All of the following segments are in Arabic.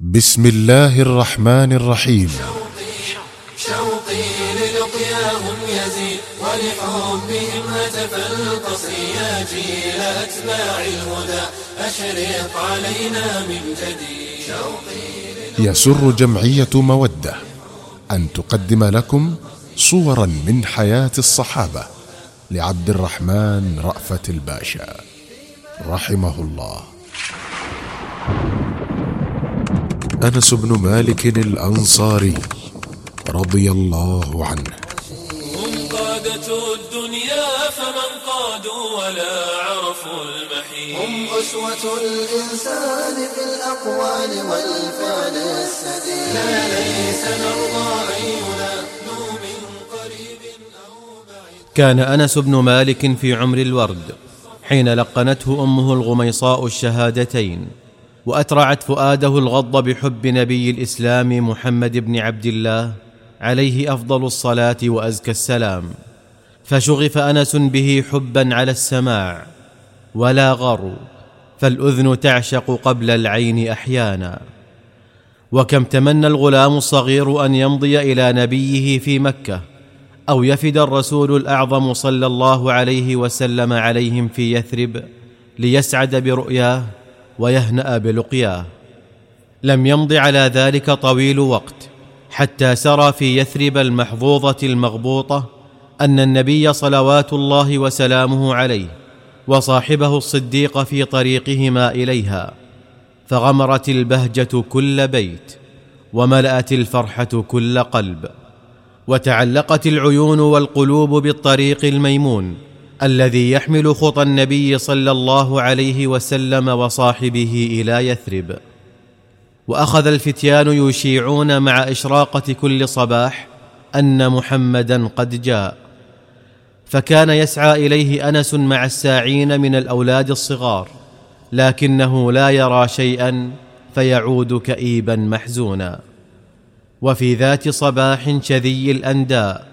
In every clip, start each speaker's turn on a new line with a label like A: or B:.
A: بسم الله الرحمن الرحيم.
B: شوقي للقياهم يزيد ولحبهم هتف القصر يا جيل أتباع الهدى أشرق علينا من جديد شوقي
A: يسر جمعية مودة أن تقدم لكم صورا من حياة الصحابة لعبد الرحمن رأفت الباشا. رحمه الله. أنس بن مالك الأنصاري رضي الله عنه.
B: هم قادة الدنيا فمن قادوا ولا عرفوا المحيط.
C: هم أسوة الإنسان في الأقوال والفعل السديد.
B: لا ليس نرضى أن ينادوا من قريب أو بعيد.
D: كان أنس بن مالك في عمر الورد حين لقنته أمه الغميصاء الشهادتين. وأترعت فؤاده الغض بحب نبي الإسلام محمد بن عبد الله عليه أفضل الصلاة وأزكى السلام. فشغف أنس به حبا على السماع ولا غر فالأذن تعشق قبل العين أحيانا. وكم تمنى الغلام الصغير أن يمضي إلى نبيه في مكة أو يفد الرسول الأعظم صلى الله عليه وسلم عليهم في يثرب ليسعد برؤياه ويهنأ بلقياه. لم يمض على ذلك طويل وقت حتى سرى في يثرب المحظوظة المغبوطة أن النبي صلوات الله وسلامه عليه وصاحبه الصديق في طريقهما إليها. فغمرت البهجة كل بيت وملأت الفرحة كل قلب وتعلقت العيون والقلوب بالطريق الميمون الذي يحمل خطى النبي صلى الله عليه وسلم وصاحبه إلى يثرب. وأخذ الفتيان يشيعون مع إشراقة كل صباح أن محمدا قد جاء. فكان يسعى إليه أنس مع الساعين من الأولاد الصغار لكنه لا يرى شيئا فيعود كئيبا محزونا. وفي ذات صباح شذي الأنداء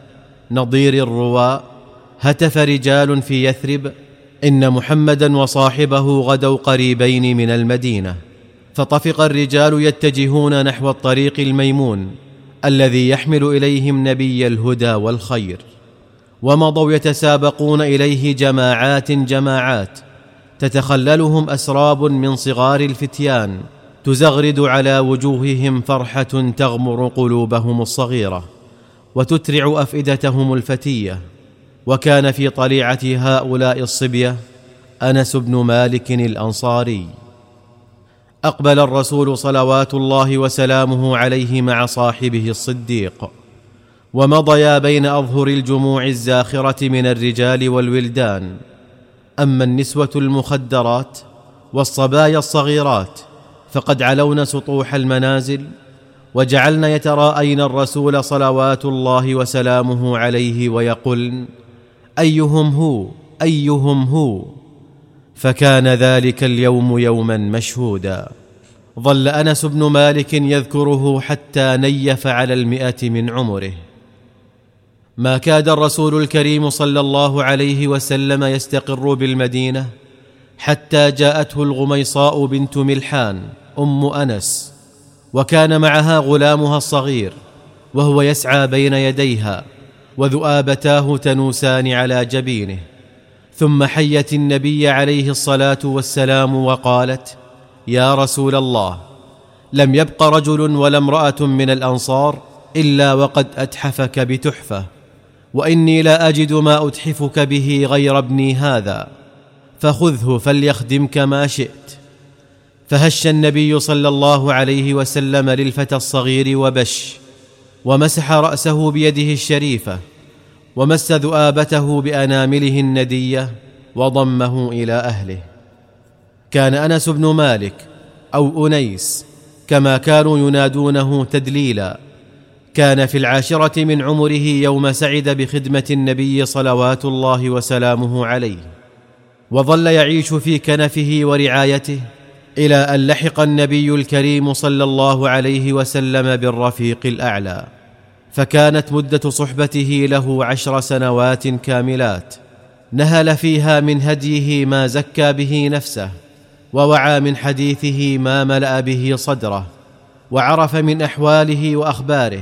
D: نضير الرواء هتف رجال في يثرب إن محمدا وصاحبه غدوا قريبين من المدينة فطفق الرجال يتجهون نحو الطريق الميمون الذي يحمل إليهم نبي الهدى والخير ومضوا يتسابقون إليه جماعات جماعات تتخللهم أسراب من صغار الفتيان تزغرد على وجوههم فرحة تغمر قلوبهم الصغيرة وتترع أفئدتهم الفتية. وكان في طليعة هؤلاء الصبية أنس بن مالك الأنصاري. أقبل الرسول صلوات الله وسلامه عليه مع صاحبه الصديق ومضيا بين أظهر الجموع الزاخرة من الرجال والولدان. أما النسوة المخدرات والصبايا الصغيرات فقد علون سطوح المنازل وجعلن يتراءين الرسول صلوات الله وسلامه عليه ويقولن أيهم هو؟ أيهم هو؟ فكان ذلك اليوم يوما مشهودا. ظل أنس بن مالك يذكره حتى نيف على المئة من عمره. ما كاد الرسول الكريم صلى الله عليه وسلم يستقر بالمدينة حتى جاءته الغميصاء بنت ملحان أم أنس وكان معها غلامها الصغير وهو يسعى بين يديها. وذؤابتاه تنوسان على جبينه. ثم حيت النبي عليه الصلاة والسلام وقالت يا رسول الله لم يبق رجل ولا امرأة من الأنصار إلا وقد أتحفك بتحفة وإني لا أجد ما أتحفك به غير ابني هذا فخذه فليخدمك ما شئت. فهش النبي صلى الله عليه وسلم للفتى الصغير وبش ومسح رأسه بيده الشريفة ومس ذؤابته بأنامله الندية وضمه إلى أهله. كان أنس بن مالك أو أنيس كما كانوا ينادونه تدليلا. كان في العاشرة من عمره يوم سعد بخدمة النبي صلوات الله وسلامه عليه. وظل يعيش في كنفه ورعايته إلى أن لحق النبي الكريم صلى الله عليه وسلم بالرفيق الأعلى. فكانت مدة صحبته له عشر سنوات كاملات. نهل فيها من هديه ما زكى به نفسه ووعى من حديثه ما ملأ به صدره وعرف من أحواله وأخباره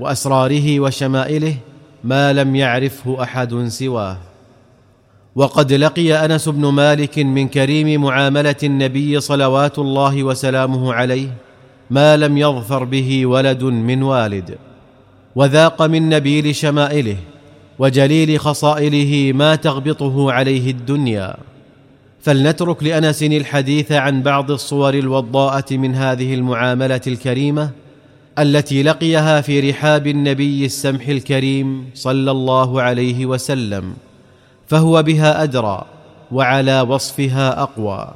D: وأسراره وشمائله ما لم يعرفه أحد سواه. وقد لقي أنس بن مالك من كريم معاملة النبي صلوات الله وسلامه عليه ما لم يظفر به ولد من والد. وذاق من نبيل شمائله وجليل خصائله ما تغبطه عليه الدنيا. فلنترك لأنس الحديث عن بعض الصور الوضاءة من هذه المعاملة الكريمة التي لقيها في رحاب النبي السمح الكريم صلى الله عليه وسلم فهو بها أدرى وعلى وصفها أقوى.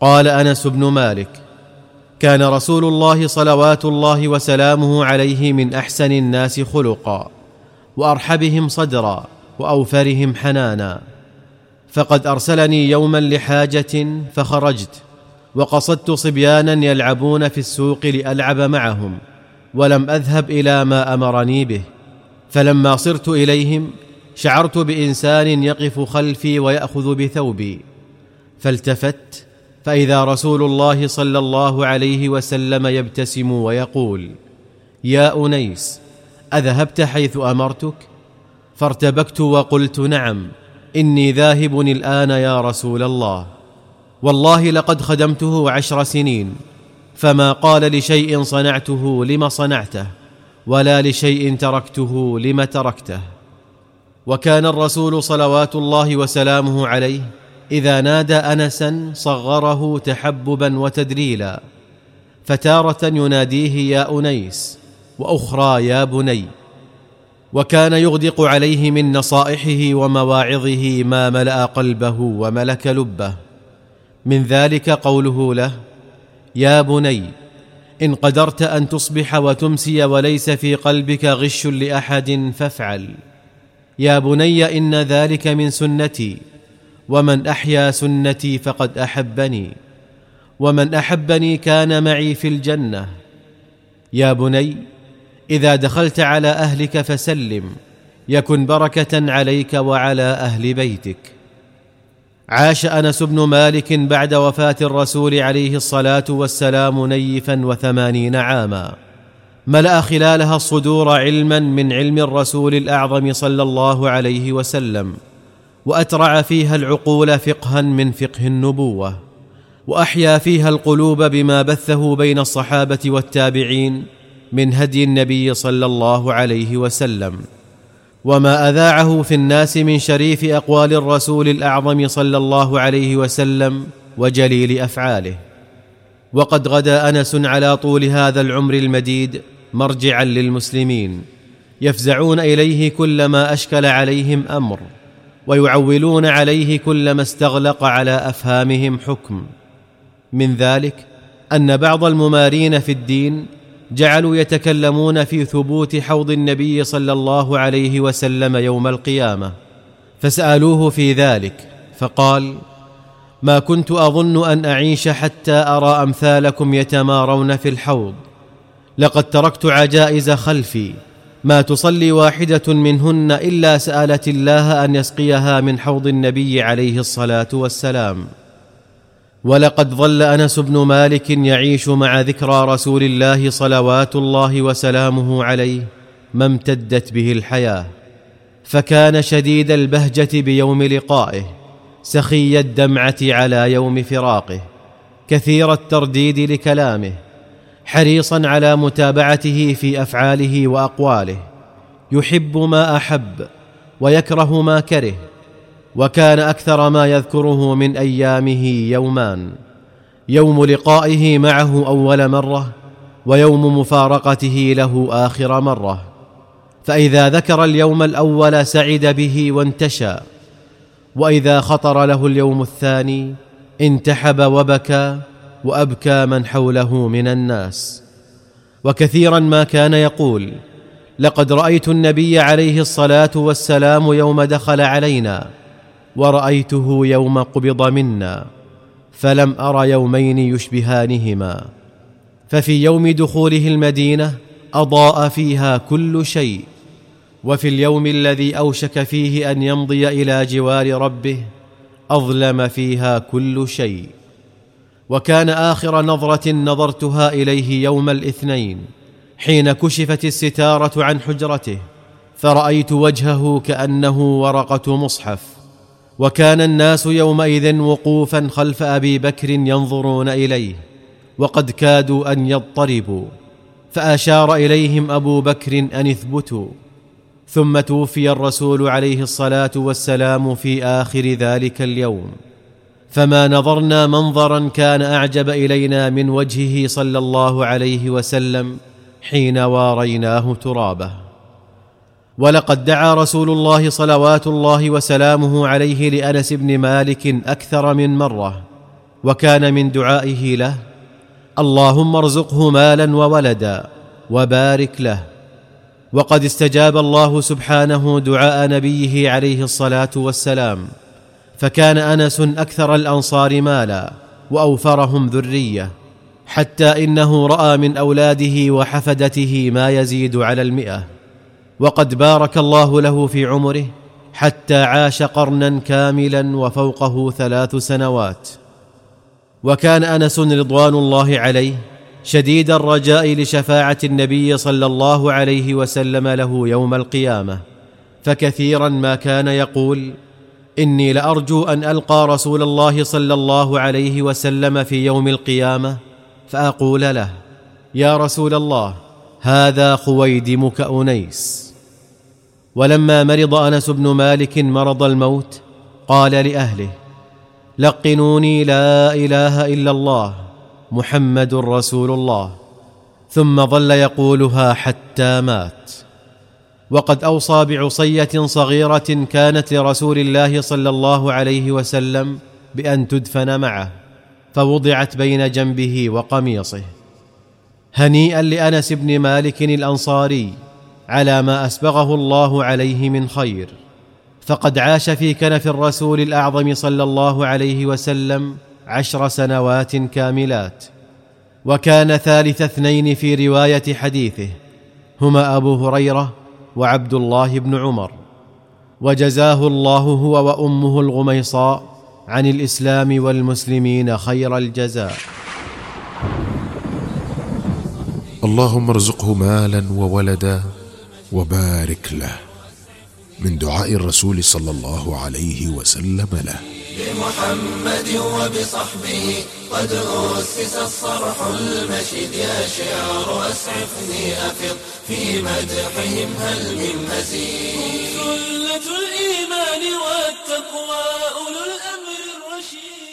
D: قال أنس بن مالك كان رسول الله صلوات الله وسلامه عليه من أحسن الناس خلقا وأرحبهم صدرا وأوفرهم حنانا. فقد أرسلني يوما لحاجة فخرجت وقصدت صبيانا يلعبون في السوق لألعب معهم ولم أذهب إلى ما أمرني به. فلما صرت إليهم شعرت بإنسان يقف خلفي ويأخذ بثوبي فالتفت فإذا رسول الله صلى الله عليه وسلم يبتسم ويقول يا أنيس أذهبت حيث أمرتك؟ فارتبكت وقلت نعم إني ذاهب الآن يا رسول الله والله لقد خدمته عشر سنين فما قال لشيء صنعته لم صنعته ولا لشيء تركته لم تركته. وكان الرسول صلوات الله وسلامه عليه إذا نادى انسا صغره تحببا وتدليلا فتارة يناديه يا أنيس وأخرى يا بني وكان يغدق عليه من نصائحه ومواعظه ما ملأ قلبه وملك لبه. من ذلك قوله له يا بني إن قدرت أن تصبح وتمسي وليس في قلبك غش لأحد فافعل. يا بني إن ذلك من سنتي. ومن أحيا سنتي فقد أحبني ومن أحبني كان معي في الجنة. يا بني إذا دخلت على أهلك فسلم يكن بركة عليك وعلى أهل بيتك. عاش أنس بن مالك بعد وفاة الرسول عليه الصلاة والسلام نيفا وثمانين عاما. ملأ خلالها الصدور علما من علم الرسول الأعظم صلى الله عليه وسلم. وأترع فيها العقول فقها من فقه النبوة وأحيا فيها القلوب بما بثه بين الصحابة والتابعين من هدي النبي صلى الله عليه وسلم. وما أذاعه في الناس من شريف أقوال الرسول الأعظم صلى الله عليه وسلم وجليل أفعاله. وقد غدا أنس على طول هذا العمر المديد مرجعا للمسلمين يفزعون إليه كلما أشكل عليهم أمر. ويعولون عليه كلما استغلق على أفهامهم حكم. من ذلك أن بعض الممارين في الدين جعلوا يتكلمون في ثبوت حوض النبي صلى الله عليه وسلم يوم القيامة فسألوه في ذلك فقال ما كنت أظن أن أعيش حتى أرى أمثالكم يتمارون في الحوض لقد تركت عجائز خلفي ما تصلي واحدة منهن إلا سألت الله أن يسقيها من حوض النبي عليه الصلاة والسلام. ولقد ظل أنس بن مالك يعيش مع ذكرى رسول الله صلوات الله وسلامه عليه ما امتدت به الحياة. فكان شديد البهجة بيوم لقائه سخي الدمعة على يوم فراقه كثير الترديد لكلامه. حريصا على متابعته في أفعاله وأقواله. يحب ما أحب ويكره ما كره وكان أكثر ما يذكره من أيامه يومان. يوم لقائه معه أول مرة ويوم مفارقته له آخر مرة. فإذا ذكر اليوم الأول سعد به وانتشى وإذا خطر له اليوم الثاني انتحب وبكى وأبكى من حوله من الناس. وكثيرا ما كان يقول لقد رأيت النبي عليه الصلاة والسلام يوم دخل علينا ورأيته يوم قبض منا فلم أر يومين يشبهانهما. ففي يوم دخوله المدينة أضاء فيها كل شيء وفي اليوم الذي أوشك فيه أن يمضي إلى جوار ربه أظلم فيها كل شيء. وكان آخر نظرة نظرتها إليه يوم الاثنين حين كشفت الستارة عن حجرته فرأيت وجهه كأنه ورقة مصحف. وكان الناس يومئذ وقوفا خلف أبي بكر ينظرون إليه وقد كادوا أن يضطربوا. فأشار إليهم أبو بكر أن اثبتوا. ثم توفي الرسول عليه الصلاة والسلام في آخر ذلك اليوم. فما نظرنا منظرا كان أعجب إلينا من وجهه صلى الله عليه وسلم حين واريناه ترابه. ولقد دعا رسول الله صلوات الله وسلامه عليه لأنس بن مالك أكثر من مرة وكان من دعائه له اللهم ارزقه مالا وولدا وبارك له. وقد استجاب الله سبحانه دعاء نبيه عليه الصلاة والسلام. فكان أنس أكثر الأنصار مالا وأوفرهم ذرية حتى إنه رأى من أولاده وحفدته ما يزيد على المئة. وقد بارك الله له في عمره حتى عاش قرنا كاملا وفوقه ثلاث سنوات. وكان أنس رضوان الله عليه شديد الرجاء لشفاعة النبي صلى الله عليه وسلم له يوم القيامة فكثيرا ما كان يقول إني لأرجو أن ألقى رسول الله صلى الله عليه وسلم في يوم القيامة فأقول له يا رسول الله هذا خويدمك انيس ولما مرض أنس بن مالك مرض الموت قال لأهله لقنوني لا إله إلا الله محمد رسول الله. ثم ظل يقولها حتى مات. وقد أوصى بعصية صغيرة كانت لرسول الله صلى الله عليه وسلم بأن تدفن معه فوضعت بين جنبه وقميصه. هنيئا لأنس بن مالك الأنصاري على ما أسبغه الله عليه من خير. فقد عاش في كنف الرسول الأعظم صلى الله عليه وسلم عشر سنوات كاملات. وكان ثالث اثنين في رواية حديثه هما أبو هريرة وعبد الله بن عمر وجزاه الله هو وأمه الغميصاء عن الإسلام والمسلمين خير الجزاء.
A: اللهم ارزقه مالا وولدا وبارك له من دعاء الرسول صلى الله عليه وسلم له.
B: بمحمد وبصحبه قد أسس الصرح المشيد. يا شعر أسعفني أفض في مدحهم هل من مزيد؟
E: سلة الإيمان والتقوى أولو الأمر الرشيد.